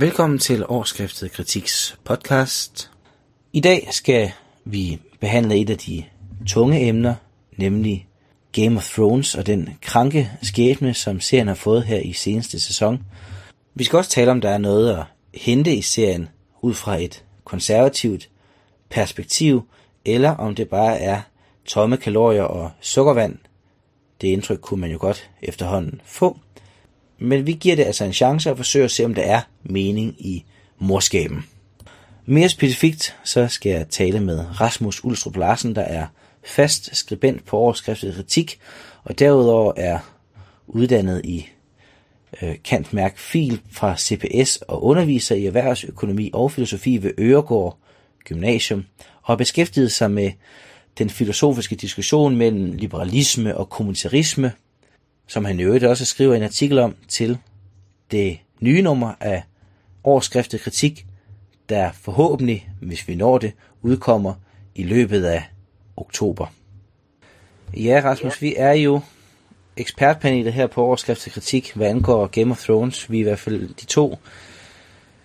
Velkommen til Årskriftet Kritiks podcast. I dag skal vi behandle et af de tunge emner, nemlig Game of Thrones og den kranke skæbne, som serien har fået her i seneste sæson. Vi skal også tale om, der er noget at hente i serien ud fra et konservativt perspektiv, eller om det bare er tomme kalorier og sukkervand. Det indtryk kunne man jo godt efterhånden få. Men vi giver det altså en chance og forsøger at se, om der er mening i morskaben. Mere specifikt så skal jeg tale med Rasmus Ulstrup Larsen, der er fast skribent på overskriftet kritik, og derudover er uddannet i øh, kantmærk fil fra CPS og underviser i erhvervsøkonomi og filosofi ved Øregård Gymnasium, og har beskæftiget sig med den filosofiske diskussion mellem liberalisme og kommunitarisme, som han i øvrigt også skriver en artikel om til det nye nummer af overskriftet kritik, der forhåbentlig, hvis vi når det, udkommer i løbet af oktober. Ja, Rasmus, vi er jo ekspertpanelet her på overskriftet kritik, hvad angår Game of Thrones. Vi er i hvert fald de to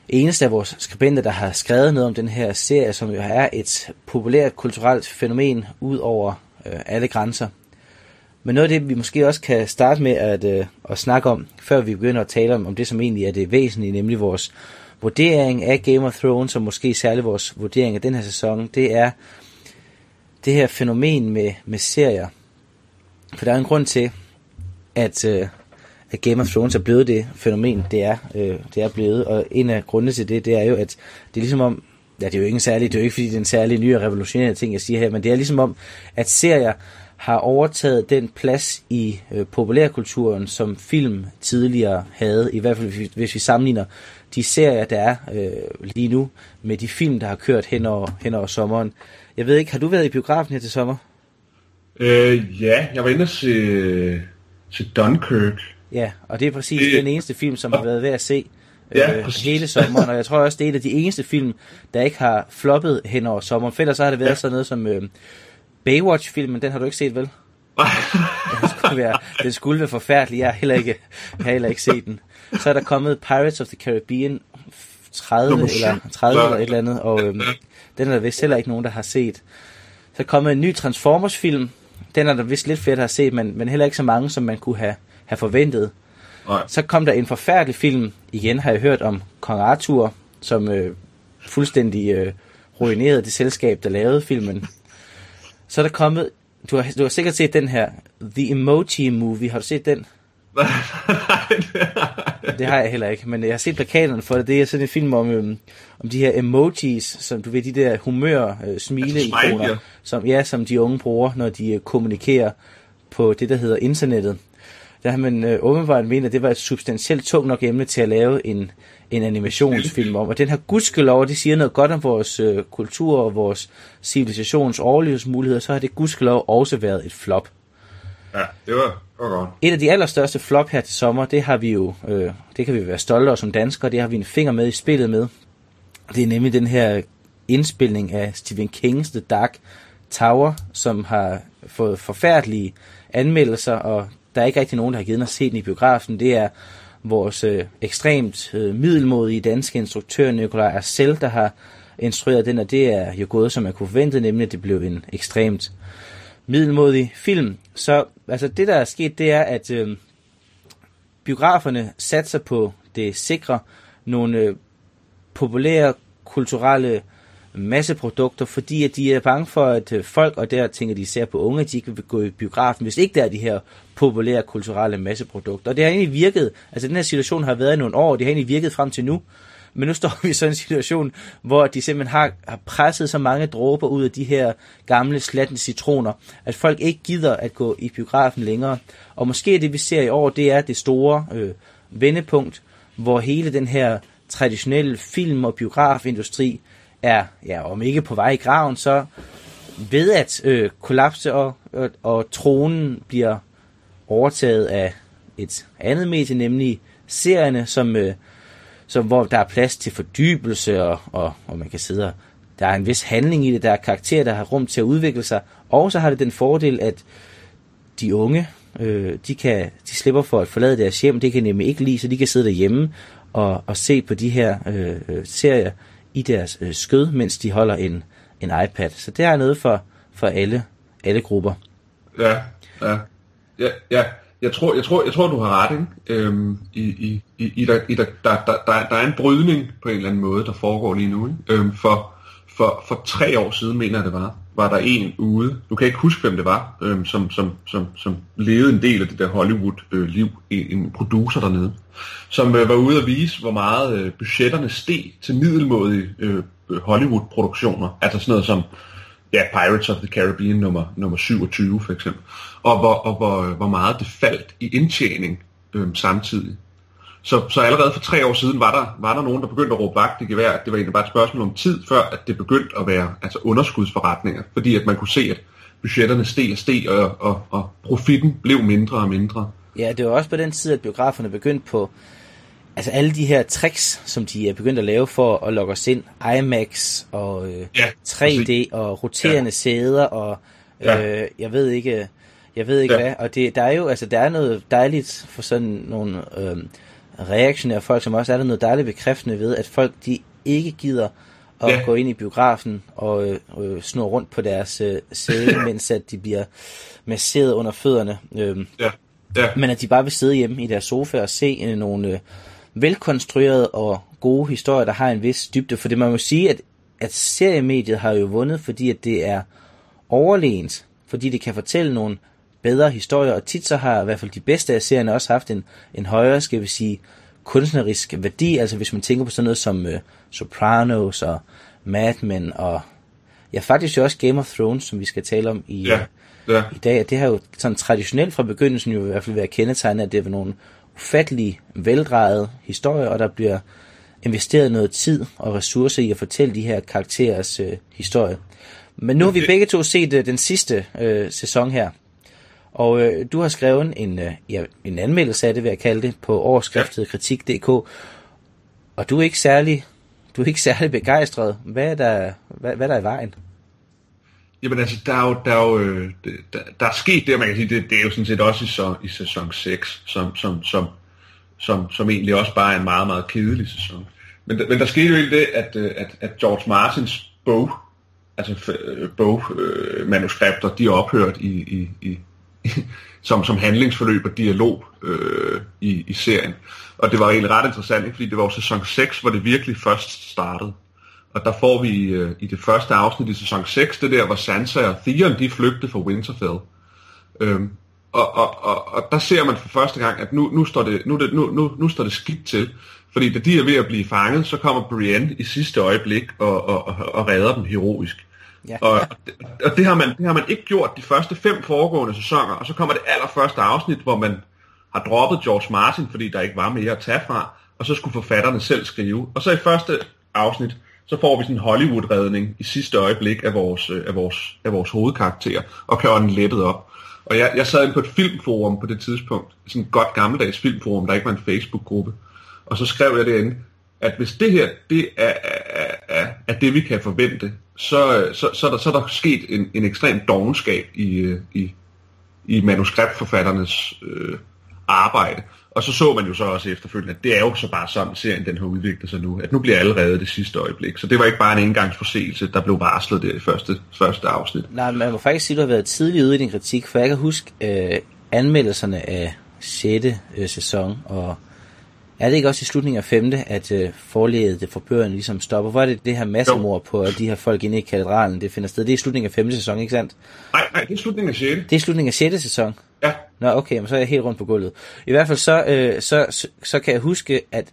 eneste af vores skribenter, der har skrevet noget om den her serie, som jo er et populært kulturelt fænomen ud over øh, alle grænser. Men noget af det, vi måske også kan starte med at, øh, at snakke om, før vi begynder at tale om, om det, som egentlig er det væsentlige, nemlig vores vurdering af Game of Thrones, og måske særligt vores vurdering af den her sæson, det er det her fænomen med, med serier. For der er en grund til, at, øh, at Game of Thrones er blevet det fænomen, det er, øh, det er blevet. Og en af grundene til det, det er jo, at det er ligesom om, ja, det er jo ikke særlig, det er jo ikke fordi, det er en særlig ny og revolutionerende ting, jeg siger her, men det er ligesom om, at serier har overtaget den plads i øh, populærkulturen, som film tidligere havde, i hvert fald hvis vi, hvis vi sammenligner de serier, der er øh, lige nu, med de film, der har kørt hen over, hen over sommeren. Jeg ved ikke, har du været i biografen her til sommer? Øh, ja, jeg var inde til, til Dunkirk. Ja, og det er præcis det, den eneste film, som har været værd at se øh, ja, hele sommeren, og jeg tror også, det er et af de eneste film, der ikke har floppet hen over sommeren. For ellers så har det været ja. sådan noget som øh, Baywatch-filmen, den har du ikke set, vel? den, skulle være, den skulle være forfærdelig, jeg har heller ikke, jeg har heller ikke set den. Så er der kommet Pirates of the Caribbean 30 eller 30 eller et eller andet, og øhm, den er der vist heller ikke nogen, der har set. Så er kommet en ny Transformers-film, den er der vist lidt flere, der har set, men, men heller ikke så mange, som man kunne have, have forventet. Nej. Så kom der en forfærdelig film, igen har jeg hørt om Kong Arthur, som øh, fuldstændig øh, ruinerede det selskab, der lavede filmen. Så er der kommet, du har, du har sikkert set den her, The Emoji Movie, har du set den? det har jeg heller ikke, men jeg har set plakaterne for det. Det er sådan en film om, øhm, om de her emojis, som du ved, de der humør øh, smile ikoner, som, ja, som de unge bruger, når de øh, kommunikerer på det, der hedder internettet. Der har man øh, åbenbart ment, at det var et substantielt tungt nok emne til at lave en, en animationsfilm om. Og den her gudskelov, det siger noget godt om vores øh, kultur og vores civilisations overlevelsesmuligheder, så har det gudskelov også været et flop. Ja, det var, det var godt. Et af de allerstørste flop her til sommer, det har vi jo, øh, det kan vi være stolte af som danskere, det har vi en finger med i spillet med. Det er nemlig den her indspilning af Stephen Kings The Dark Tower, som har fået forfærdelige anmeldelser, og der er ikke rigtig nogen, der har givet os se den i biografen. Det er vores øh, ekstremt øh, middelmodige danske instruktør Nikolaj Arcel, der har instrueret den, og det er jo gået, som man kunne forvente, nemlig at det blev en ekstremt middelmodig film. Så altså, det, der er sket, det er, at øh, biograferne satser på det sikre, nogle øh, populære kulturelle masseprodukter, fordi at de er bange for, at øh, folk, og der tænker de især på unge, de ikke vil gå i biografen, hvis ikke der er de her populære kulturelle masseprodukter. Og det har egentlig virket, altså den her situation har været i nogle år, det har egentlig virket frem til nu, men nu står vi i sådan en situation, hvor de simpelthen har, har presset så mange dråber ud af de her gamle slatne citroner, at folk ikke gider at gå i biografen længere. Og måske det, vi ser i år, det er det store øh, vendepunkt, hvor hele den her traditionelle film- og biografindustri er, ja, om ikke på vej i graven, så ved at øh, kollapse, og, og, og tronen bliver overtaget af et andet medie, nemlig serierne, som, øh, som, hvor der er plads til fordybelse, og, og, og man kan sidde og der er en vis handling i det, der er karakterer, der har rum til at udvikle sig, og så har det den fordel, at de unge, øh, de, kan, de slipper for at forlade deres hjem, det kan nemlig ikke lide, så de kan sidde derhjemme og, og se på de her øh, øh serier i deres øh, skød, mens de holder en, en iPad. Så det er noget for, for alle, alle grupper. Ja, ja. Ja, ja. Jeg tror, jeg tror, jeg tror du har ret, ikke? Øhm, i, i, i, i, der, i der, der, der, der, der er en brydning på en eller anden måde, der foregår lige nu. Ikke? Øhm, for, for, for tre år siden, mener jeg det var, var der en ude, du kan ikke huske, hvem det var, øh, som, som, som, som levede en del af det der Hollywood-liv, øh, en producer dernede, som øh, var ude at vise, hvor meget øh, budgetterne steg til middelmådige øh, Hollywood-produktioner. Altså sådan noget som ja, Pirates of the Caribbean nummer, nummer 27 for eksempel. Og hvor, og hvor, øh, hvor meget det faldt i indtjening øh, samtidig. Så, så allerede for tre år siden var der, var der nogen, der begyndte at råbe vagt i gevær. Det var egentlig bare et spørgsmål om tid, før at det begyndte at være altså underskudsforretninger. Fordi at man kunne se, at budgetterne steg og steg, og, og, og profitten blev mindre og mindre. Ja, det var også på den tid, at biograferne begyndte på altså alle de her tricks, som de er begyndt at lave for at lokke os ind. IMAX og øh, ja, 3D og roterende ja. sæder og øh, ja. jeg ved ikke, jeg ved ikke ja. hvad. Og det, der er jo altså der er noget dejligt for sådan nogle øh, reaktionære folk, som også er der noget dejligt bekræftende ved, at folk de ikke gider at ja. gå ind i biografen og øh, øh, snurre rundt på deres øh, sæde, mens at de bliver masseret under fødderne. Øh, ja. Ja. Men at de bare vil sidde hjemme i deres sofa og se øh, nogle øh, velkonstruerede og gode historier, der har en vis dybde. For det man må sige, at, at seriemediet har jo vundet, fordi at det er overlegent, fordi det kan fortælle nogle bedre historier, og tit så har i hvert fald de bedste af serierne også haft en, en højere, skal vi sige, kunstnerisk værdi, altså hvis man tænker på sådan noget som uh, Sopranos og Mad Men og ja, faktisk jo også Game of Thrones, som vi skal tale om i, ja, ja. i dag. Det har jo sådan traditionelt fra begyndelsen jo i hvert fald været kendetegnet, at det var nogle ufattelig veldrejet historie, og der bliver investeret noget tid og ressourcer i at fortælle de her karakterers øh, historie. Men nu har vi begge to set øh, den sidste øh, sæson her. Og øh, du har skrevet en, øh, ja, en anmeldelse af det, vil jeg kalde det, på overskriftet kritik.dk. Og du er ikke særlig, du er ikke særlig begejstret. Hvad er der, hvad, hvad er der i vejen? Jamen altså, der er jo, der er, jo, øh, der, der er sket det, man kan sige, det, det er jo sådan set også i, så, i sæson 6, som, som, som, som, som egentlig også bare er en meget, meget kedelig sæson. Men, men der skete jo egentlig det, at, øh, at, at George Martins bog, altså øh, de er ophørt i, i, i, som, som handlingsforløb og dialog øh, i, i serien. Og det var egentlig ret interessant, ikke? fordi det var jo sæson 6, hvor det virkelig først startede. Og der får vi øh, i det første afsnit i sæson 6, det der, hvor Sansa og Theon, de flygtede fra Winterfell. Øhm, og, og, og, og der ser man for første gang, at nu, nu, står, det, nu, det, nu, nu, nu står det skidt til. Fordi da de er ved at blive fanget, så kommer Brienne i sidste øjeblik og, og, og, og redder dem heroisk. Ja. Og, og det, har man, det har man ikke gjort de første fem foregående sæsoner, og så kommer det allerførste afsnit, hvor man har droppet George Martin, fordi der ikke var mere at tage fra, og så skulle forfatterne selv skrive. Og så i første afsnit, så får vi sådan en Hollywood-redning i sidste øjeblik af vores, øh, af vores, af vores hovedkarakter, og kan ånde lettet op. Og jeg, jeg sad inde på et filmforum på det tidspunkt, sådan et godt gammeldags filmforum, der ikke var en Facebook-gruppe, og så skrev jeg derinde, at hvis det her det er, af det, vi kan forvente, så, så, så, er, der, så er der sket en, en ekstrem dogenskab i, øh, i, i manuskriptforfatternes øh, arbejde. Og så så man jo så også efterfølgende, at det er jo så bare sådan, serien den har udviklet sig nu, at nu bliver allerede det sidste øjeblik. Så det var ikke bare en engangsforseelse, der blev varslet der i første, første afsnit. Nej, man må faktisk sige, at du har været tidlig ude i din kritik, for jeg kan huske øh, anmeldelserne af 6. Øh, sæson, og er det ikke også i slutningen af 5. at øh, forledet for bøgerne ligesom stopper? Hvor er det det her massemord på de her folk inde i katedralen, det finder sted? Det er i slutningen af 5. sæson, ikke sandt? Nej, nej, det er slutningen af 6. Det er slutningen af 6. sæson? Ja. Nå, okay, men så er jeg helt rundt på gulvet. I hvert fald så, øh, så, så, så kan jeg huske, at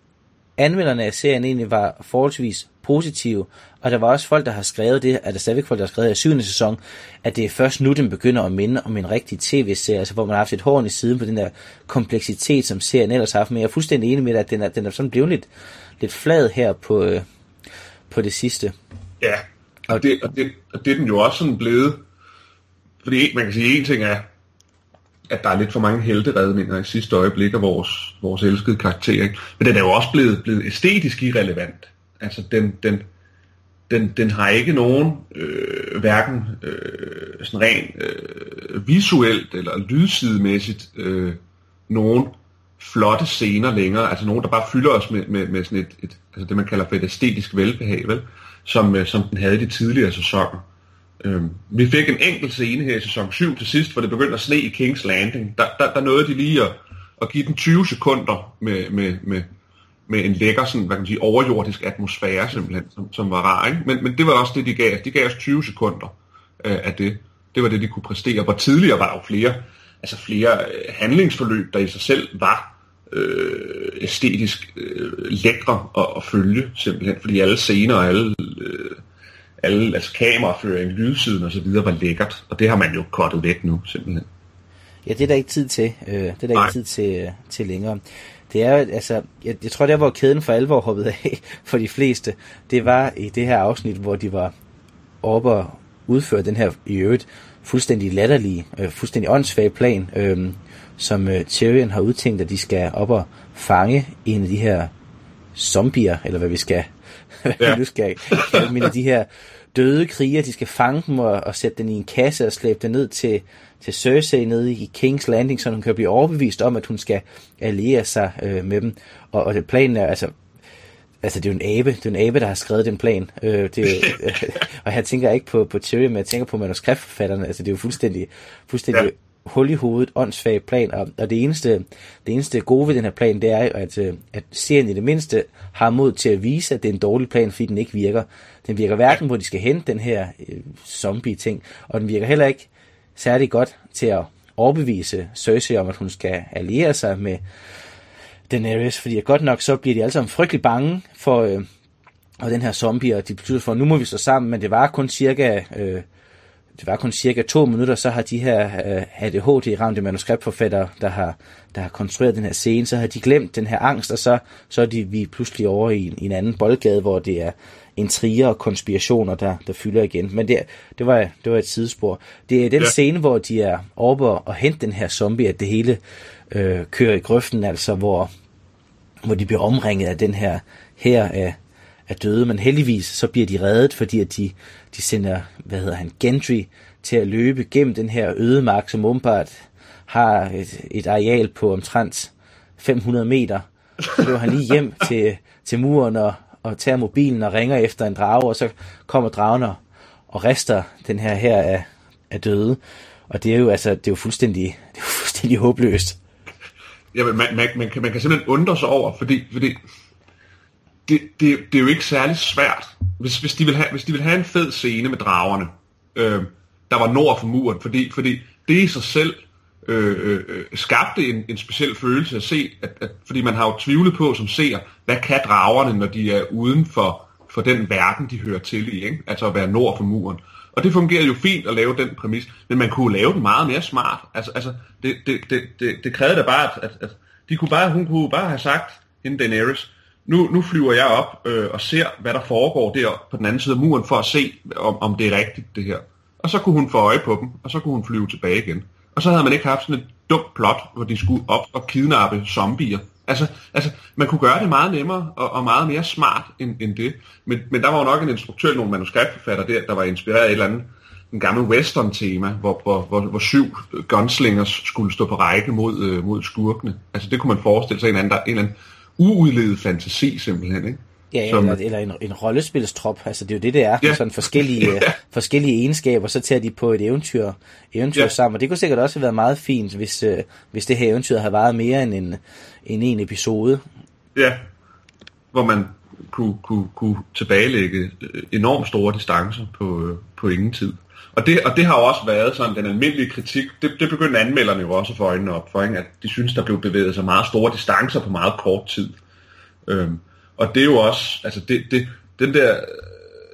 anmelderne af serien egentlig var forholdsvis positive, og der var også folk, der har skrevet det, at der stadigvæk folk, der har skrevet i syvende sæson, at det er først nu, den begynder at minde om en rigtig tv-serie, altså hvor man har haft et horn i siden på den der kompleksitet, som serien ellers har haft, men jeg er fuldstændig enig med dig, at den er, den er sådan blevet lidt, lidt flad her på, øh, på det sidste. Ja, og det, og, det, og det er den jo også sådan blevet, fordi man kan sige, en ting er, at der er lidt for mange helteredninger i sidste øjeblik af vores, vores elskede karakter. Ikke? Men den er jo også blevet, blevet æstetisk irrelevant. Altså den, den, den, den har ikke nogen, øh, hverken øh, sådan rent øh, visuelt eller lydsidemæssigt, øh, nogen flotte scener længere, altså nogen, der bare fylder os med, med, med sådan et, et altså det, man kalder for et æstetisk velbehag, vel? Som, øh, som den havde i de tidligere sæsoner. Øh, vi fik en enkelt scene her i sæson 7 til sidst, hvor det begyndte at sne i Kings Landing. Der, der, der nåede de lige at, at give den 20 sekunder med, med, med, med en lækker, sådan, hvad kan man sige, overjordisk atmosfære simpelthen, som, som var rar. Ikke? Men, men det var også det, de gav De gav os 20 sekunder øh, af det. Det var det, de kunne præstere. Hvor tidligere var der jo flere, altså flere øh, handlingsforløb, der i sig selv var øh, æstetisk øh, lækre at, at følge, simpelthen, fordi alle scener og alle, øh, alle altså kameraføring, lydsiden og så videre var lækkert, og det har man jo kottet væk nu, simpelthen. Ja, det er der ikke tid til. Øh, det er der Nej. ikke tid til, øh, til længere. Det er altså, jeg, jeg tror, der hvor kæden for alvor hoppede af for de fleste, det var i det her afsnit, hvor de var oppe og udføre den her i øvrigt fuldstændig latterlige, øh, fuldstændig åndssvage plan, øh, som øh, Tyrion har udtænkt, at de skal op og fange en af de her zombier, eller hvad vi skal, ja. vi skal kalde af de her døde kriger, de skal fange dem og, og sætte den i en kasse og slæbe den ned til, til Cersei nede i King's Landing, så hun kan blive overbevist om, at hun skal alliere sig øh, med dem. Og, og det planen er, altså, altså det er jo en abe, det er en abe, der har skrevet den plan. Øh, det, øh, og jeg tænker ikke på, på Tyrion, men jeg tænker på manuskriptforfatterne. Altså det er jo fuldstændig, fuldstændig ja hul i hovedet, åndssvag plan, og, og det, eneste, det eneste gode ved den her plan, det er jo, at, øh, at serien i det mindste har mod til at vise, at det er en dårlig plan, fordi den ikke virker. Den virker hverken, hvor de skal hente den her øh, zombie-ting, og den virker heller ikke særlig godt til at overbevise Cersei om, at hun skal alliere sig med Daenerys, fordi godt nok så bliver de alle sammen frygtelig bange for øh, og den her zombie, og de betyder for, at nu må vi stå sammen, men det var kun cirka øh, det var kun cirka to minutter, så har de her øh, ADHD-ramte manuskriptforfattere, der har, der har konstrueret den her scene, så har de glemt den her angst, og så, så er de, vi pludselig over i, i en anden boldgade, hvor det er intriger og konspirationer, der, der fylder igen. Men det, det, var, det var et sidespor. Det er den ja. scene, hvor de er oppe og hente den her zombie, at det hele øh, kører i grøften, altså hvor, hvor de bliver omringet af den her her af, er døde, men heldigvis så bliver de reddet, fordi at de, de sender, hvad hedder han, Gendry til at løbe gennem den her ødemark, som åbenbart har et, et areal på omtrent 500 meter. Så løber han lige hjem til, til muren og, og tager mobilen og ringer efter en drage, og så kommer dragen og, og rester den her her af, af døde. Og det er jo altså, det er jo fuldstændig, det er jo fuldstændig håbløst. Ja, man, man, man, kan, man kan simpelthen undre sig over, fordi, fordi det, det, det er jo ikke særlig svært. Hvis, hvis, de vil have, hvis de vil have en fed scene med dragerne, øh, der var nord for muren, fordi, fordi det i sig selv Øh, øh, øh, skabte en, en speciel følelse at se, at, at, fordi man har jo tvivlet på som ser, hvad kan dragerne, når de er uden for, for den verden, de hører til i, ikke? altså at være nord for muren. Og det fungerer jo fint at lave den præmis, men man kunne lave den meget mere smart. Altså, altså det, det, det, det, det krævede da bare, at, at, at de kunne bare, hun kunne bare have sagt, hende Daenerys, nu, nu flyver jeg op øh, og ser, hvad der foregår der på den anden side af muren, for at se, om, om det er rigtigt, det her. Og så kunne hun få øje på dem, og så kunne hun flyve tilbage igen. Og så havde man ikke haft sådan et dumt plot, hvor de skulle op og kidnappe zombier. Altså, altså man kunne gøre det meget nemmere og, og meget mere smart end, end det. Men, men der var jo nok en instruktør, nogle manuskriptforfatter der, der var inspireret af et eller andet en gammel western-tema, hvor, hvor, hvor, hvor syv gunslingers skulle stå på række mod, øh, mod skurkene. Altså det kunne man forestille sig en, anden, en eller anden uudledet fantasi simpelthen, ikke? Ja, Som, eller, eller en, en rollespilstrop, altså det er jo det, det er, ja. sådan forskellige, ja. forskellige egenskaber, så tager de på et eventyr, eventyr ja. sammen, og det kunne sikkert også have været meget fint, hvis, øh, hvis det her eventyr havde varet mere end en, end en episode. Ja, hvor man kunne, kunne, kunne tilbagelægge øh, enormt store distancer på, øh, på ingen tid. Og det, og det har også været sådan den almindelige kritik, det, det begyndte anmelderne jo også at få øjnene op for, ikke? at de synes, der blev bevæget sig meget store distancer på meget kort tid. Øhm, og det er jo også, altså det, det, den der øh,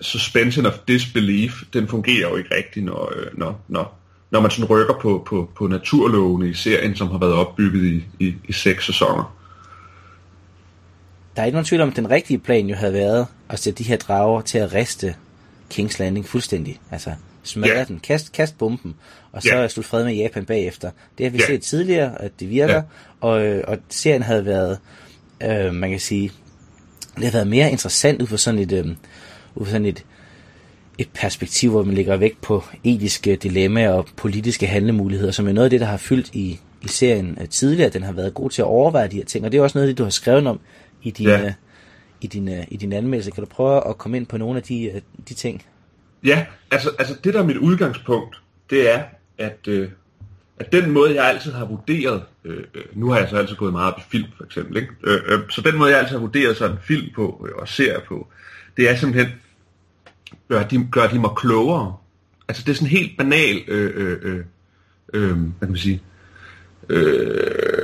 suspension of disbelief, den fungerer jo ikke rigtigt, når, øh, når, når, når man sådan rykker på, på, på naturlovene i serien, som har været opbygget i, i, i seks sæsoner. Der er ikke nogen tvivl om, at den rigtige plan jo havde været at sætte de her drager til at riste Kings Landing fuldstændig. Altså, smadre yeah. den, kast, kast bomben, og så yeah. slutte fred med Japan bagefter. Det har vi yeah. set tidligere, at det virker, yeah. og, øh, og serien havde været, øh, man kan sige, det har været mere interessant ud fra sådan et, øh, ud fra sådan et, et perspektiv, hvor man lægger vægt på etiske dilemmaer og politiske handlemuligheder, som er noget af det, der har fyldt i, i serien uh, tidligere. Den har været god til at overveje de her ting, og det er også noget af det, du har skrevet om i din, ja. uh, i din, uh, i din anmeldelse. Kan du prøve at komme ind på nogle af de, de ting? Ja, altså, altså det der er mit udgangspunkt, det er, at, øh, at den måde, jeg altid har vurderet, øh, øh, nu har jeg så altid gået meget op i film, for eksempel, ikke? Øh, øh, så den måde, jeg altid har vurderet sådan film på øh, og serier på, det er simpelthen, gør de, gør de mig klogere. Altså det er sådan helt banal, øh, øh, øh, øh, hvad kan man sige, øh,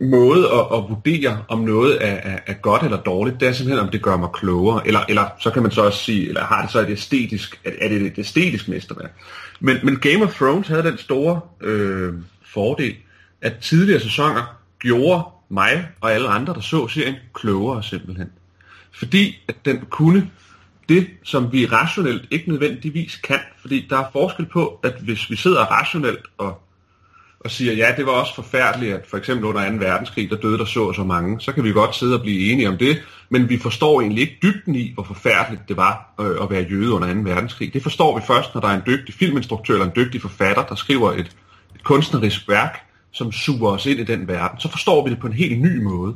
måde at, at vurdere, om noget er, er, er godt eller dårligt, det er simpelthen, om det gør mig klogere. Eller, eller så kan man så også sige, eller har det så et æstetisk, er det et æstetisk mesterværk? Men, men Game of Thrones havde den store øh, fordel, at tidligere sæsoner gjorde mig og alle andre, der så serien, klogere simpelthen. Fordi at den kunne det, som vi rationelt ikke nødvendigvis kan. Fordi der er forskel på, at hvis vi sidder rationelt og og siger, ja, det var også forfærdeligt, at for eksempel under 2. verdenskrig, der døde der så og så mange, så kan vi godt sidde og blive enige om det, men vi forstår egentlig ikke dybden i, hvor forfærdeligt det var øh, at være jøde under 2. verdenskrig. Det forstår vi først, når der er en dygtig filminstruktør eller en dygtig forfatter, der skriver et, et kunstnerisk værk, som suger os ind i den verden. Så forstår vi det på en helt ny måde.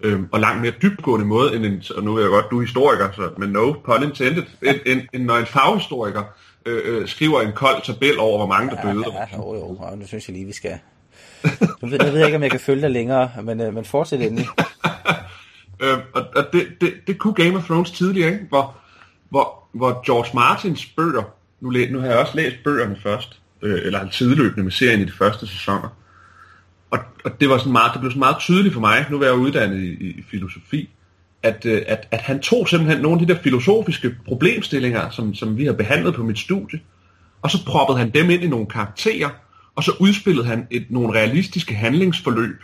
øh, og langt mere dybgående måde, end en, og nu er jeg godt, du er historiker, så, men no pun intended, end, end, end når en faghistoriker øh, øh, skriver en kold tabel over, hvor mange der døde. Ja, jo, jo, og nu synes jeg lige, vi skal... Nu ved, jeg ved ikke, om jeg kan følge dig længere, men, øh, men fortsæt endelig. øh, og og det, det, det kunne Game of Thrones tidligere, ikke? Hvor, hvor, hvor George Martins bøger, nu, læ, nu har jeg også læst bøgerne først, øh, eller tidløbende med serien i de første sæsoner, og, og det, var sådan meget, det blev sådan meget tydeligt for mig, nu var jeg uddannet i, i filosofi, at, øh, at, at han tog simpelthen nogle af de der filosofiske problemstillinger, som, som vi har behandlet på mit studie, og så proppede han dem ind i nogle karakterer, og så udspillede han et, nogle realistiske handlingsforløb,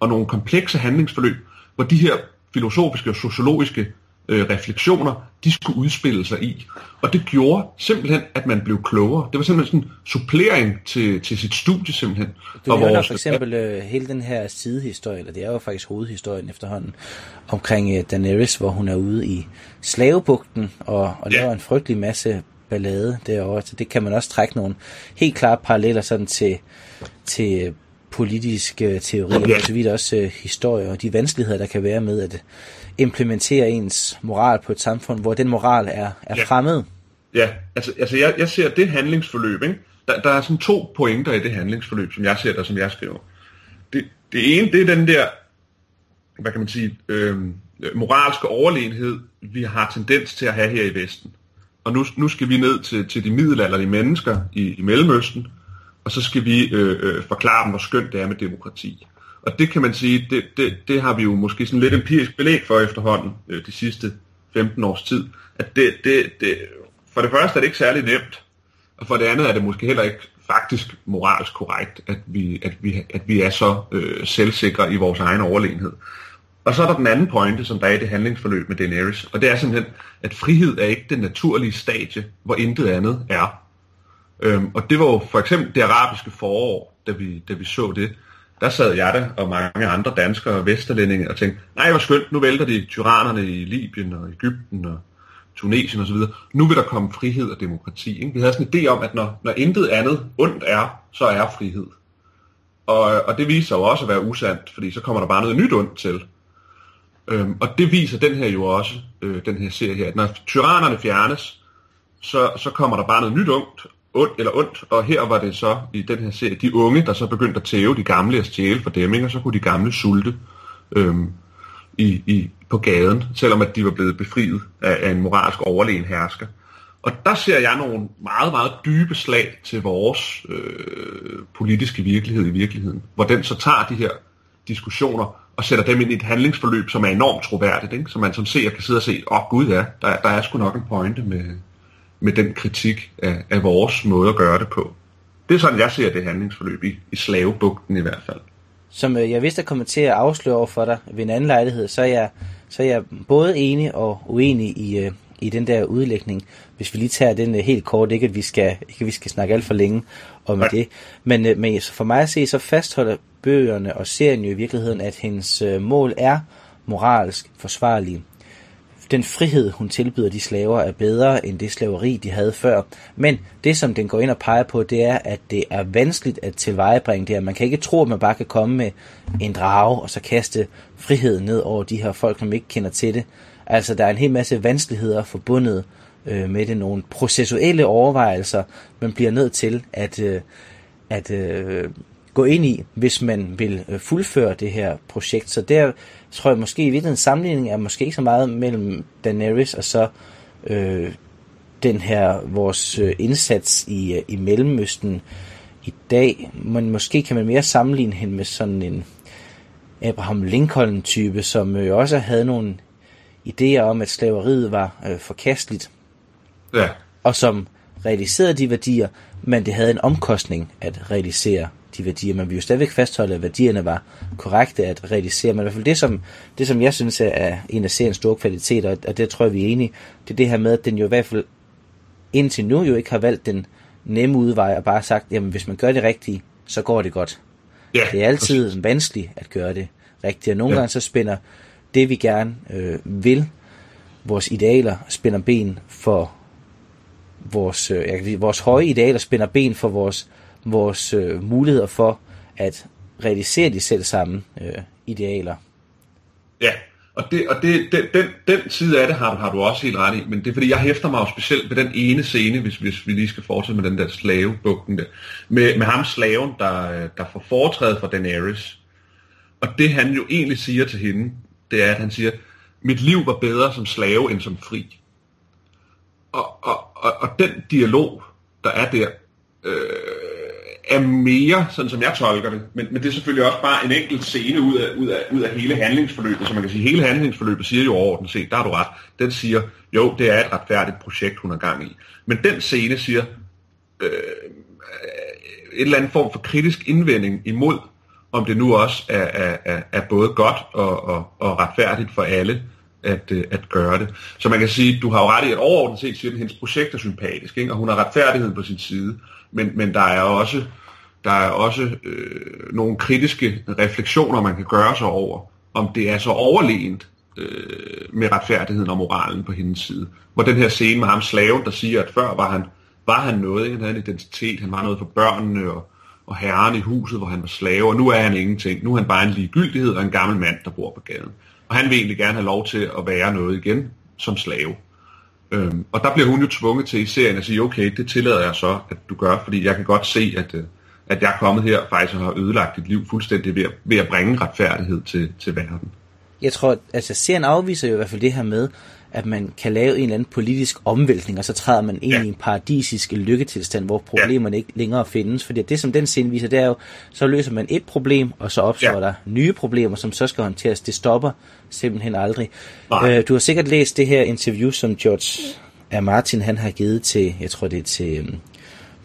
og nogle komplekse handlingsforløb, hvor de her filosofiske og sociologiske øh, refleksioner, de skulle udspille sig i. Og det gjorde simpelthen, at man blev klogere. Det var simpelthen sådan en supplering til, til sit studie simpelthen. Du og nævner for eksempel øh, hele den her sidehistorie, eller det er jo faktisk hovedhistorien efterhånden, omkring øh, Daenerys, hvor hun er ude i slavebugten og, og ja. laver en frygtelig masse ballade derovre. Så det kan man også trække nogle helt klare paralleller sådan til, til politiske teorier, ja. og så vidt også øh, historie og de vanskeligheder, der kan være med at implementere ens moral på et samfund, hvor den moral er, er ja. fremmed. Ja, altså, altså jeg, jeg ser det handlingsforløb, ikke? Der, der er sådan to pointer i det handlingsforløb, som jeg ser der, som jeg skriver. Det, det ene, det er den der, hvad kan man sige, øh, moralske overlegenhed, vi har tendens til at have her i Vesten. Og nu, nu skal vi ned til, til de middelalderlige mennesker i, i Mellemøsten, og så skal vi øh, øh, forklare dem, hvor skønt det er med demokrati. Og det kan man sige, det, det, det har vi jo måske sådan lidt empirisk belæg for efterhånden øh, de sidste 15 års tid. At det, det, det, for det første er det ikke særlig nemt, og for det andet er det måske heller ikke faktisk moralsk korrekt, at vi, at vi, at vi er så øh, selvsikre i vores egen overlegenhed. Og så er der den anden pointe, som der er i det handlingsforløb med Daenerys, og det er simpelthen, at frihed er ikke det naturlige stadie, hvor intet andet er. Øhm, og det var jo for eksempel det arabiske forår, da vi, da vi så det der sad jeg der og mange andre danskere og vesterlændinge og tænkte, nej hvor skønt, nu vælter de tyrannerne i Libyen og Ægypten og Tunesien osv. Nu vil der komme frihed og demokrati. Ikke? Vi havde sådan en idé om, at når, når intet andet ondt er, så er frihed. Og, og det viser sig jo også at være usandt, fordi så kommer der bare noget nyt ondt til. Øhm, og det viser den her jo også, øh, den her serie her, at når tyrannerne fjernes, så, så kommer der bare noget nyt ondt, ondt eller ondt, og her var det så i den her serie, de unge, der så begyndte at tæve de gamle og stjæle for dem, og så kunne de gamle sulte øhm, i, i, på gaden, selvom at de var blevet befriet af, af en moralsk overlegen hersker. Og der ser jeg nogle meget, meget dybe slag til vores øh, politiske virkelighed i virkeligheden, hvor den så tager de her diskussioner og sætter dem ind i et handlingsforløb, som er enormt troværdigt, ikke? så man som ser kan sidde og se, åh oh, gud ja, der, der er sgu nok en pointe med, med den kritik af, af vores måde at gøre det på. Det er sådan, jeg ser det handlingsforløb i, i slavebugten i hvert fald. Som øh, jeg vidste at komme til at afsløre over for dig ved en anden lejlighed, så er jeg, så er jeg både enig og uenig i, øh, i den der udlægning. Hvis vi lige tager den øh, helt kort, ikke at vi skal, ikke at vi skal snakke alt for længe om Nej. det. Men, men for mig at se, så fastholder bøgerne og serien jo i virkeligheden, at hendes mål er moralsk forsvarlige den frihed, hun tilbyder de slaver, er bedre end det slaveri, de havde før. Men det, som den går ind og peger på, det er, at det er vanskeligt at tilvejebringe det her. Man kan ikke tro, at man bare kan komme med en drage og så kaste friheden ned over de her folk, som ikke kender til det. Altså, der er en hel masse vanskeligheder forbundet øh, med det. Nogle processuelle overvejelser, man bliver nødt til at, øh, at øh, gå ind i, hvis man vil øh, fuldføre det her projekt. Så der tror jeg måske i virkeligheden sammenligning er måske ikke så meget mellem Daenerys og så øh, den her vores øh, indsats i, øh, i Mellemøsten i dag. Men måske kan man mere sammenligne hende med sådan en Abraham Lincoln-type, som øh, også havde nogle idéer om, at slaveriet var øh, forkasteligt. Ja. Og som realiserede de værdier, men det havde en omkostning at realisere de værdier. Man vil jo stadigvæk fastholde, at værdierne var korrekte at realisere. Men i hvert fald det, som, det, som jeg synes er en af seriens store kvaliteter, og det tror jeg, vi er enige, det er det her med, at den jo i hvert fald indtil nu jo ikke har valgt den nemme udvej og bare sagt, jamen hvis man gør det rigtige, så går det godt. Ja, det er altid vanskeligt at gøre det rigtigt, og nogle ja. gange så spænder det, vi gerne øh, vil, vores idealer, spænder ben for vores, øh, vores høje idealer, spænder ben for vores vores øh, muligheder for at realisere de selv samme øh, idealer. Ja, og, det, og det, den, den, den side af det har, du, har du også helt ret i, men det er fordi, jeg hæfter mig jo specielt ved den ene scene, hvis, hvis vi lige skal fortsætte med den der slavebugten der, med, med ham slaven, der, øh, der får foretrædet fra Daenerys. Og det han jo egentlig siger til hende, det er, at han siger, mit liv var bedre som slave end som fri. Og, og, og, og den dialog, der er der, er mere, sådan som jeg tolker det, men, men det er selvfølgelig også bare en enkelt scene ud af, ud af, ud af hele handlingsforløbet, så man kan sige, hele handlingsforløbet siger jo overordnet set, der har du ret, den siger, jo, det er et retfærdigt projekt, hun er gang i. Men den scene siger, øh, øh, et eller andet form for kritisk indvending imod, om det nu også er, er, er, er både godt og, og, og retfærdigt for alle at, øh, at gøre det. Så man kan sige, du har jo ret i, at overordnet set siger at hendes projekt er sympatisk, ikke? og hun har retfærdigheden på sin side men, men der er også, der er også øh, nogle kritiske refleksioner, man kan gøre sig over, om det er så overlegent øh, med retfærdigheden og moralen på hendes side. Hvor den her scene med ham slaven, der siger, at før var han, var han noget, ikke? han havde en identitet, han var noget for børnene og, og herren i huset, hvor han var slave, og nu er han ingenting. Nu er han bare en ligegyldighed og en gammel mand, der bor på gaden. Og han vil egentlig gerne have lov til at være noget igen som slave. Øhm, og der bliver hun jo tvunget til i serien at sige, okay, det tillader jeg så, at du gør, fordi jeg kan godt se, at, øh, at jeg er kommet her faktisk og har ødelagt dit liv fuldstændig ved at, ved at bringe retfærdighed til, til verden. Jeg tror, altså serien afviser jo i hvert fald det her med, at man kan lave en eller anden politisk omvæltning, og så træder man ind ja. i en paradisisk lykketilstand, hvor problemerne ja. ikke længere findes. Fordi det, som den scene viser, det er jo, så løser man et problem, og så opstår ja. der nye problemer, som så skal håndteres. Det stopper simpelthen aldrig. Øh, du har sikkert læst det her interview, som George R. Martin han har givet til, jeg tror det er til um,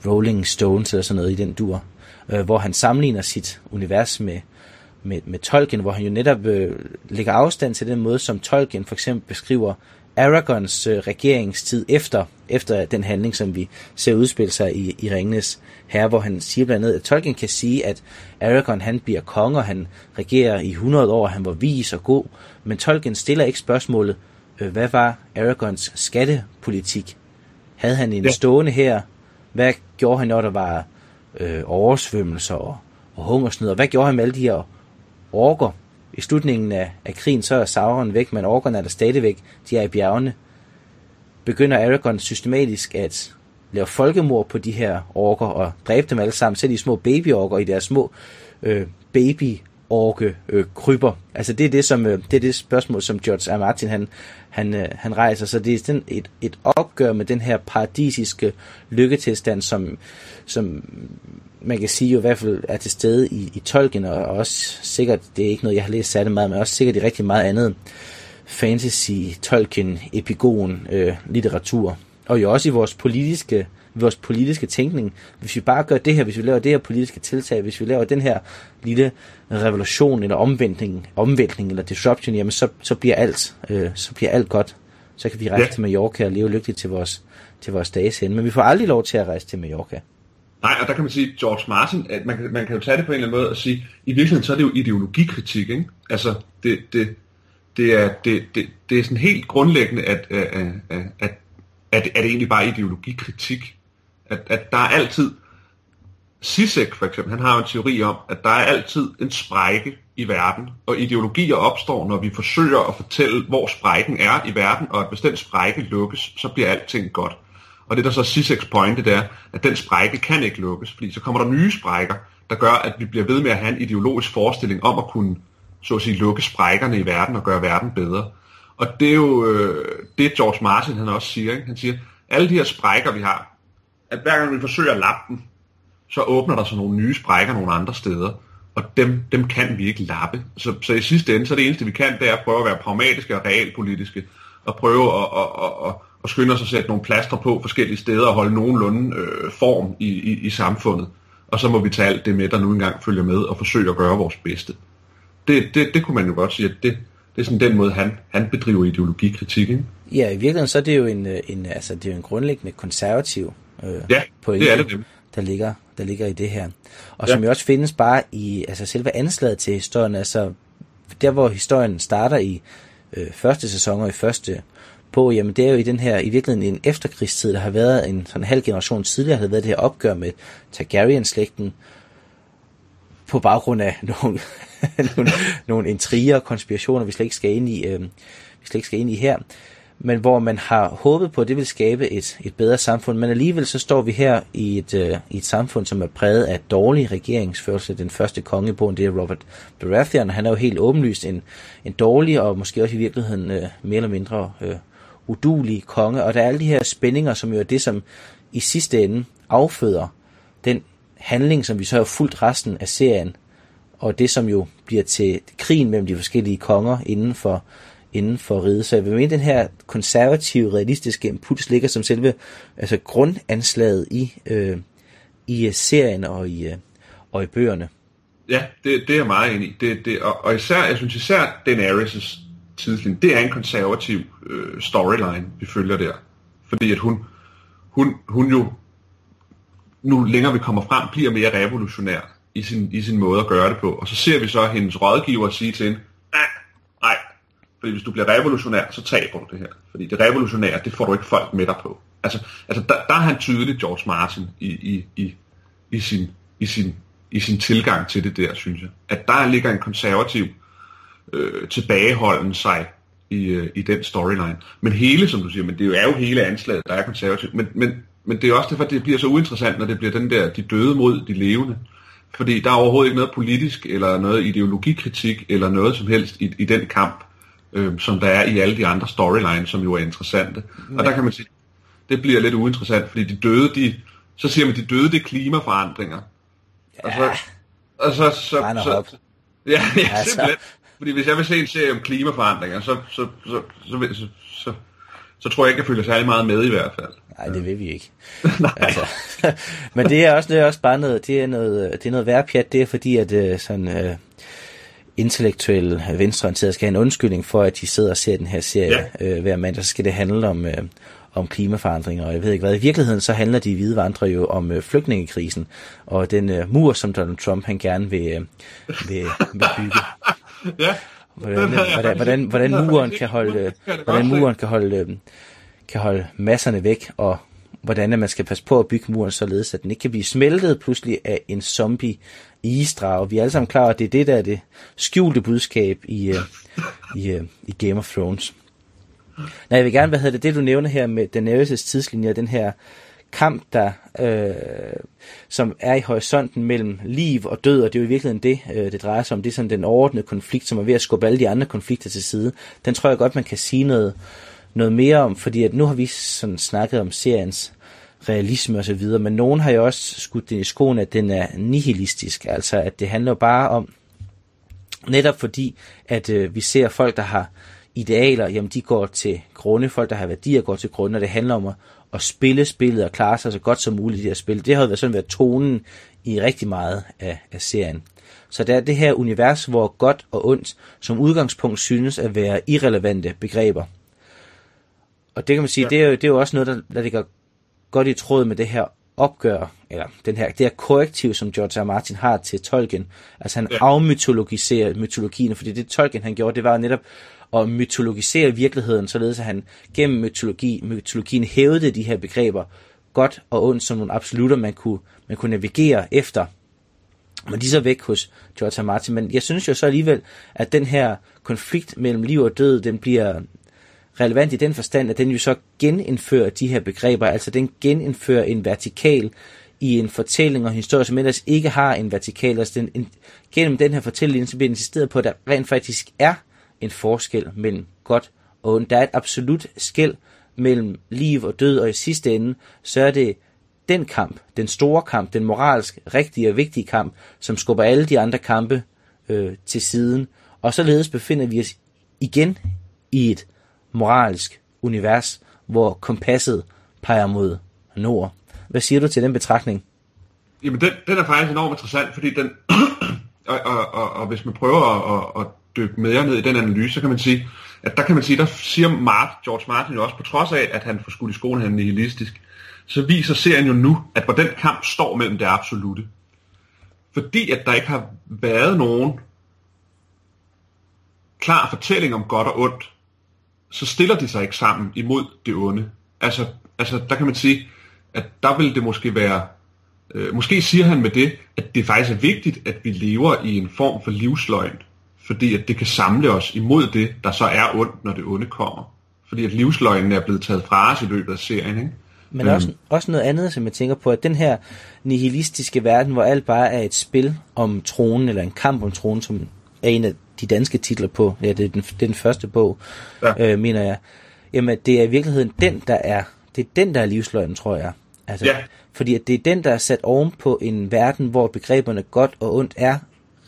Rolling Stones eller sådan noget i den dur, øh, hvor han sammenligner sit univers med med, med Tolkien, hvor han jo netop øh, lægger afstand til den måde, som Tolkien for eksempel beskriver Aragons øh, regeringstid efter, efter den handling, som vi ser udspille sig i, i Ringenes Herre, hvor han siger blandt andet, at Tolkien kan sige, at Aragorn han bliver konge, og han regerer i 100 år, han var vis og god, men Tolkien stiller ikke spørgsmålet, øh, hvad var Aragons skattepolitik? Havde han en ja. stående her? Hvad gjorde han, når der var øh, oversvømmelser og, og hungersnød? Og hvad gjorde han med alle de her orker. I slutningen af, af krigen, så er Sauron væk, men orkerne er der stadigvæk. De er i bjergene. Begynder Aragorn systematisk at lave folkemord på de her orker og dræbe dem alle sammen, selv de små babyorker i deres små øh, baby orke øh, kryber. Altså det er det, som, øh, det er det spørgsmål, som George R. Martin han, han, øh, han rejser. Så det er sådan et, et opgør med den her paradisiske lykketilstand, som, som man kan sige jo i hvert fald er til stede i, i Tolkien, og også sikkert, det er ikke noget, jeg har læst særlig meget, men også sikkert i rigtig meget andet fantasy, Tolkien, epigon, øh, litteratur. Og jo også i vores politiske, vores politiske tænkning. Hvis vi bare gør det her, hvis vi laver det her politiske tiltag, hvis vi laver den her lille revolution, eller omvæltning, omvæltning eller disruption, jamen så, så bliver alt, øh, så bliver alt godt. Så kan vi rejse ja. til Mallorca og leve lykkeligt til vores, til vores dages ende. Men vi får aldrig lov til at rejse til Mallorca. Nej, og der kan man sige, George Martin, at man, kan, man kan jo tage det på en eller anden måde og sige, i virkeligheden så er det jo ideologikritik, ikke? Altså, det, det, det er, det, det, det er sådan helt grundlæggende, at, at, at, at, at, at det egentlig bare ideologikritik. At, at der er altid, Sisek for eksempel, han har en teori om, at der er altid en sprække i verden, og ideologier opstår, når vi forsøger at fortælle, hvor sprækken er i verden, og at hvis den sprække lukkes, så bliver alting godt. Og det der så Siseks pointe, det er, at den sprække kan ikke lukkes, fordi så kommer der nye sprækker, der gør, at vi bliver ved med at have en ideologisk forestilling om at kunne, så at sige, lukke sprækkerne i verden og gøre verden bedre. Og det er jo øh, det, George Martin han også siger. Ikke? Han siger, alle de her sprækker, vi har, at hver gang vi forsøger at lappe den, så åbner der så nogle nye sprækker nogle andre steder, og dem, dem kan vi ikke lappe. Så, så i sidste ende, så det eneste vi kan, det er at prøve at være pragmatiske og realpolitiske, og prøve at, at, at, at, at skynde os at sætte nogle plaster på forskellige steder og holde nogenlunde øh, form i, i, i samfundet. Og så må vi tage alt det med, der nu engang følger med, og forsøge at gøre vores bedste. Det, det, det kunne man jo godt sige, at det, det er sådan den måde, han, han bedriver ideologikritik. Ikke? Ja, i virkeligheden så er det jo en, øh, en, altså, det er jo en grundlæggende konservativ øh, ja, pointe, det er det, der ligger, der ligger i det her. Og ja. som jo også findes bare i altså selve anslaget til historien, altså der hvor historien starter i øh, første sæson og i første på, jamen det er jo i den her, i virkeligheden en efterkrigstid, der har været en sådan en halv generation tidligere, har været det her opgør med Targaryen-slægten, på baggrund af nogle, nogle, nogle intriger og konspirationer, vi slet ikke skal ind i, øh, vi slet ikke skal ind i her, men hvor man har håbet på, at det vil skabe et, et bedre samfund, men alligevel så står vi her i et, øh, i et samfund, som er præget af dårlig regeringsførelse. Den første konge på det er Robert Baratheon, han er jo helt åbenlyst en, en dårlig og måske også i virkeligheden øh, mere eller mindre øh, udulig konge, og der er alle de her spændinger, som jo er det, som i sidste ende afføder den handling, som vi så har fulgt resten af serien, og det som jo bliver til krigen mellem de forskellige konger inden for, inden for riget. Så jeg vil mene, den her konservative, realistiske impuls ligger som selve altså grundanslaget i, øh, i øh, serien og i, øh, og i bøgerne. Ja, det, det er jeg meget enig i. Det, det, og, og især, jeg synes især Daenerys' tidslinje, det er en konservativ øh, storyline, vi følger der. Fordi at hun, hun, hun jo nu længere vi kommer frem, bliver mere revolutionær i sin, i sin måde at gøre det på. Og så ser vi så hendes rådgiver sige til hende, fordi hvis du bliver revolutionær, så taber du det her. Fordi det revolutionære, det får du ikke folk med dig på. Altså, altså der, der er han tydelig, George Martin, i, i, i, i, sin, i, sin, i sin tilgang til det der, synes jeg. At der ligger en konservativ øh, tilbageholden sig i, øh, i den storyline. Men hele, som du siger, men det er jo hele anslaget, der er konservativt. Men, men men det er også derfor, det bliver så uinteressant, når det bliver den der, de døde mod de levende. Fordi der er overhovedet ikke noget politisk, eller noget ideologikritik, eller noget som helst i, i den kamp, øh, som der er i alle de andre storylines, som jo er interessante. Ja. Og der kan man sige, det bliver lidt uinteressant, fordi de døde, de, så siger man, de døde, det er klimaforandringer. Ja. Og så, og så, så, så, så ja, ja, altså. simpelthen. Fordi hvis jeg vil se en serie om klimaforandringer, så, så, så, så, så, så, så tror jeg ikke, jeg følger særlig meget med i hvert fald. Nej, det vil vi ikke. altså, men det er også, det er også bare noget, det er noget, det er noget værre pjat, det er fordi, at uh, sådan uh, intellektuelle venstreorienterede skal have en undskyldning for, at de sidder og ser den her serie ja. uh, hver mandag, så skal det handle om, uh, om klimaforandringer, og jeg ved ikke hvad. I virkeligheden så handler de hvide vandre jo om uh, flygtningekrisen, og den uh, mur, som Donald Trump han gerne vil, uh, vil, vil bygge. ja. Hvordan, hvordan, hvordan, hvordan muren kan holde, hvordan muren kan holde kan holde masserne væk, og hvordan man skal passe på at bygge muren således, at den ikke kan blive smeltet pludselig af en zombie isdrag. Vi er alle sammen klar at det er det, der er det skjulte budskab i, øh, i, øh, i Game of Thrones. Nej, jeg vil gerne, hvad hedder det, det du nævner her med Daenerys' tidslinje, den her kamp, der, øh, som er i horisonten mellem liv og død, og det er jo i virkeligheden det, øh, det drejer sig om. Det er sådan den overordnede konflikt, som er ved at skubbe alle de andre konflikter til side. Den tror jeg godt, man kan sige noget, noget mere om, fordi at nu har vi sådan snakket om seriens realisme og så videre, men nogen har jo også skudt den i skoen, at den er nihilistisk, altså at det handler bare om, netop fordi, at øh, vi ser folk, der har idealer, jamen de går til grunde, folk der har værdier går til grunde, og det handler om at, at spille spillet og klare sig så godt som muligt i det her spil. Det har jo været sådan været tonen i rigtig meget af, af serien. Så der er det her univers, hvor godt og ondt som udgangspunkt synes at være irrelevante begreber. Og det kan man sige, ja. det, er jo, det er jo også noget, der, der ligger godt i tråd med det her opgør, eller den her, det her korrektiv, som George R. Martin har til Tolkien. Altså han ja. afmytologiserer mytologien, fordi det Tolkien han gjorde, det var netop og mytologisere virkeligheden, således at han gennem mytologi, mytologien hævede de her begreber godt og ondt som nogle absolutter, man kunne, man kunne navigere efter. Men de er så væk hos George R. Martin. Men jeg synes jo så alligevel, at den her konflikt mellem liv og død, den bliver relevant i den forstand, at den jo så genindfører de her begreber, altså den genindfører en vertikal i en fortælling og historie, som ellers ikke har en vertikal. Altså den, en, gennem den her fortælling, så bliver insisteret på, at der rent faktisk er en forskel mellem godt og ondt. Der er et absolut skæld mellem liv og død, og i sidste ende, så er det den kamp, den store kamp, den moralsk rigtige og vigtige kamp, som skubber alle de andre kampe øh, til siden. Og således befinder vi os igen i et moralsk univers, hvor kompasset peger mod nord. Hvad siger du til den betragtning? Jamen, den, den er faktisk enormt interessant, fordi den, og, og, og, og hvis man prøver at, at dykke mere ned i den analyse, så kan man sige, at der kan man sige, der siger Mart, George Martin jo også, på trods af, at han får skudt i skolen, han er nihilistisk, så viser serien jo nu, at hvor den kamp står mellem det absolute. Fordi at der ikke har været nogen klar fortælling om godt og ondt, så stiller de sig ikke sammen imod det onde. Altså, altså der kan man sige, at der vil det måske være, øh, måske siger han med det, at det faktisk er vigtigt, at vi lever i en form for livsløgn, fordi at det kan samle os imod det, der så er ondt, når det onde kommer. Fordi at livsløgnen er blevet taget fra os i løbet af serien, ikke? Men øhm. også, også noget andet, som jeg tænker på, at den her nihilistiske verden, hvor alt bare er et spil om tronen, eller en kamp om tronen, som er en af de danske titler på, ja, det er den, det er den første bog, ja. øh, mener jeg, jamen det er i virkeligheden den, der er, det er den, der er livsløgnen, tror jeg. Altså, ja. Fordi at det er den, der er sat oven på en verden, hvor begreberne godt og ondt er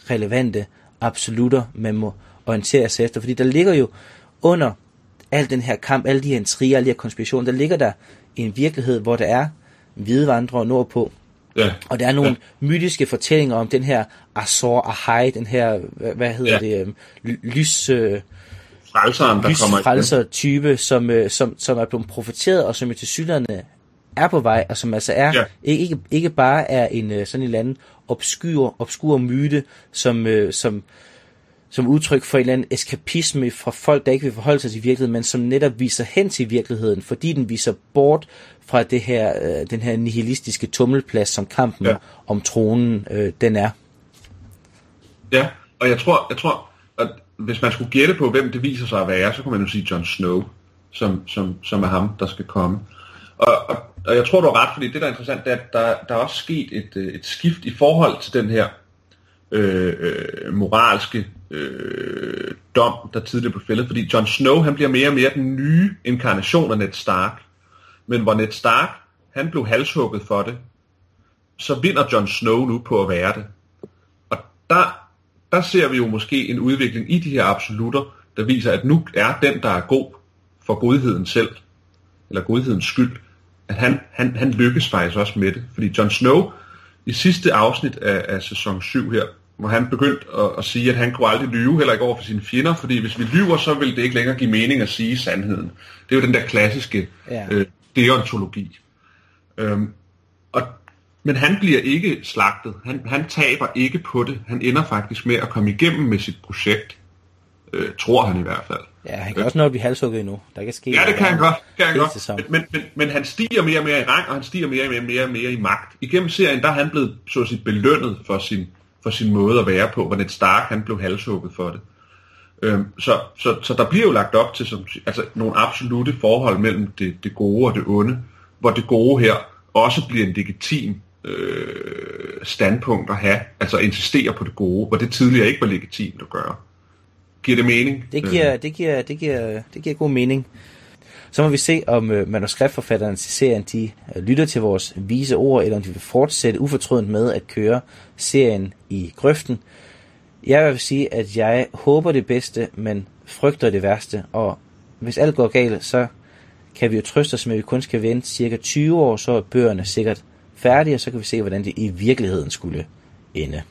relevante absolutter, man må orientere sig efter. Fordi der ligger jo under al den her kamp, alle de her intriger, alle de her konspirationer, der ligger der en virkelighed, hvor der er hvide vandrere nordpå, Ja. Og der er nogle ja. mytiske fortællinger om den her Azor Ahai, den her, hvad hedder ja. det, øh, lys... Øh, Frelseren, der lys kommer frelser type, som, øh, som, som er blevet profeteret, og som jo til synligheden er på vej, og som altså er, ja. ikke, ikke bare er en øh, sådan en eller anden obskur, obskur myte, som, øh, som, som udtryk for en eller anden eskapisme fra folk, der ikke vil forholde sig til virkeligheden, men som netop viser hen til virkeligheden, fordi den viser bort fra det her, øh, den her nihilistiske tummelplads, som kampen ja. om tronen øh, den er. Ja, og jeg tror, jeg tror, at hvis man skulle gætte på, hvem det viser sig at være, så kunne man jo sige Jon Snow, som, som, som er ham, der skal komme. Og, og, og jeg tror, du har ret, fordi det, der er interessant, det er, at der, der er også sket et, øh, et skift i forhold til den her øh, øh, moralske øh, dom, der tidligere blev fældet, fordi Jon Snow, han bliver mere og mere den nye inkarnation af Ned Stark. Men hvor Ned Stark, han blev halshugget for det, så vinder Jon Snow nu på at være det. Og der, der ser vi jo måske en udvikling i de her absolutter, der viser, at nu er den, der er god for godheden selv, eller godhedens skyld, at han, han, han lykkes faktisk også med det. Fordi Jon Snow, i sidste afsnit af, af sæson 7 her, hvor han begyndte at, at sige, at han kunne aldrig lyve, heller ikke over for sine fjender, fordi hvis vi lyver, så vil det ikke længere give mening at sige sandheden. Det er jo den der klassiske ja. øh, deontologi. Øhm, og, men han bliver ikke slagtet. Han, han taber ikke på det. Han ender faktisk med at komme igennem med sit projekt. Øh, tror han i hvert fald. Ja, han kan øh. også nå at blive halshugget endnu. Der kan ske ja, det kan han godt. Kan han godt. Men, men, men, men han stiger mere og mere i rang, og han stiger mere og mere, mere, mere i magt. Igennem serien, der er han blevet så at sige, belønnet for sin, for sin måde at være på, hvor Ned Stark han blev halshugget for det. Øhm, så, så, så der bliver jo lagt op til som, altså, nogle absolute forhold mellem det, det gode og det onde, hvor det gode her også bliver en legitim øh, standpunkt at have, altså insistere på det gode, hvor det tidligere ikke var legitimt at gøre. Giver det mening? Det giver, det giver, det giver, det giver god mening. Så må vi se, om øh, manuskriptforfatterne til serien de øh, lytter til vores vise ord, eller om de vil fortsætte ufortrødent med at køre serien i grøften. Jeg vil sige, at jeg håber det bedste, men frygter det værste. Og hvis alt går galt, så kan vi jo trøste os med, at vi kun skal vente cirka 20 år, så er bøgerne sikkert færdige, og så kan vi se, hvordan det i virkeligheden skulle ende.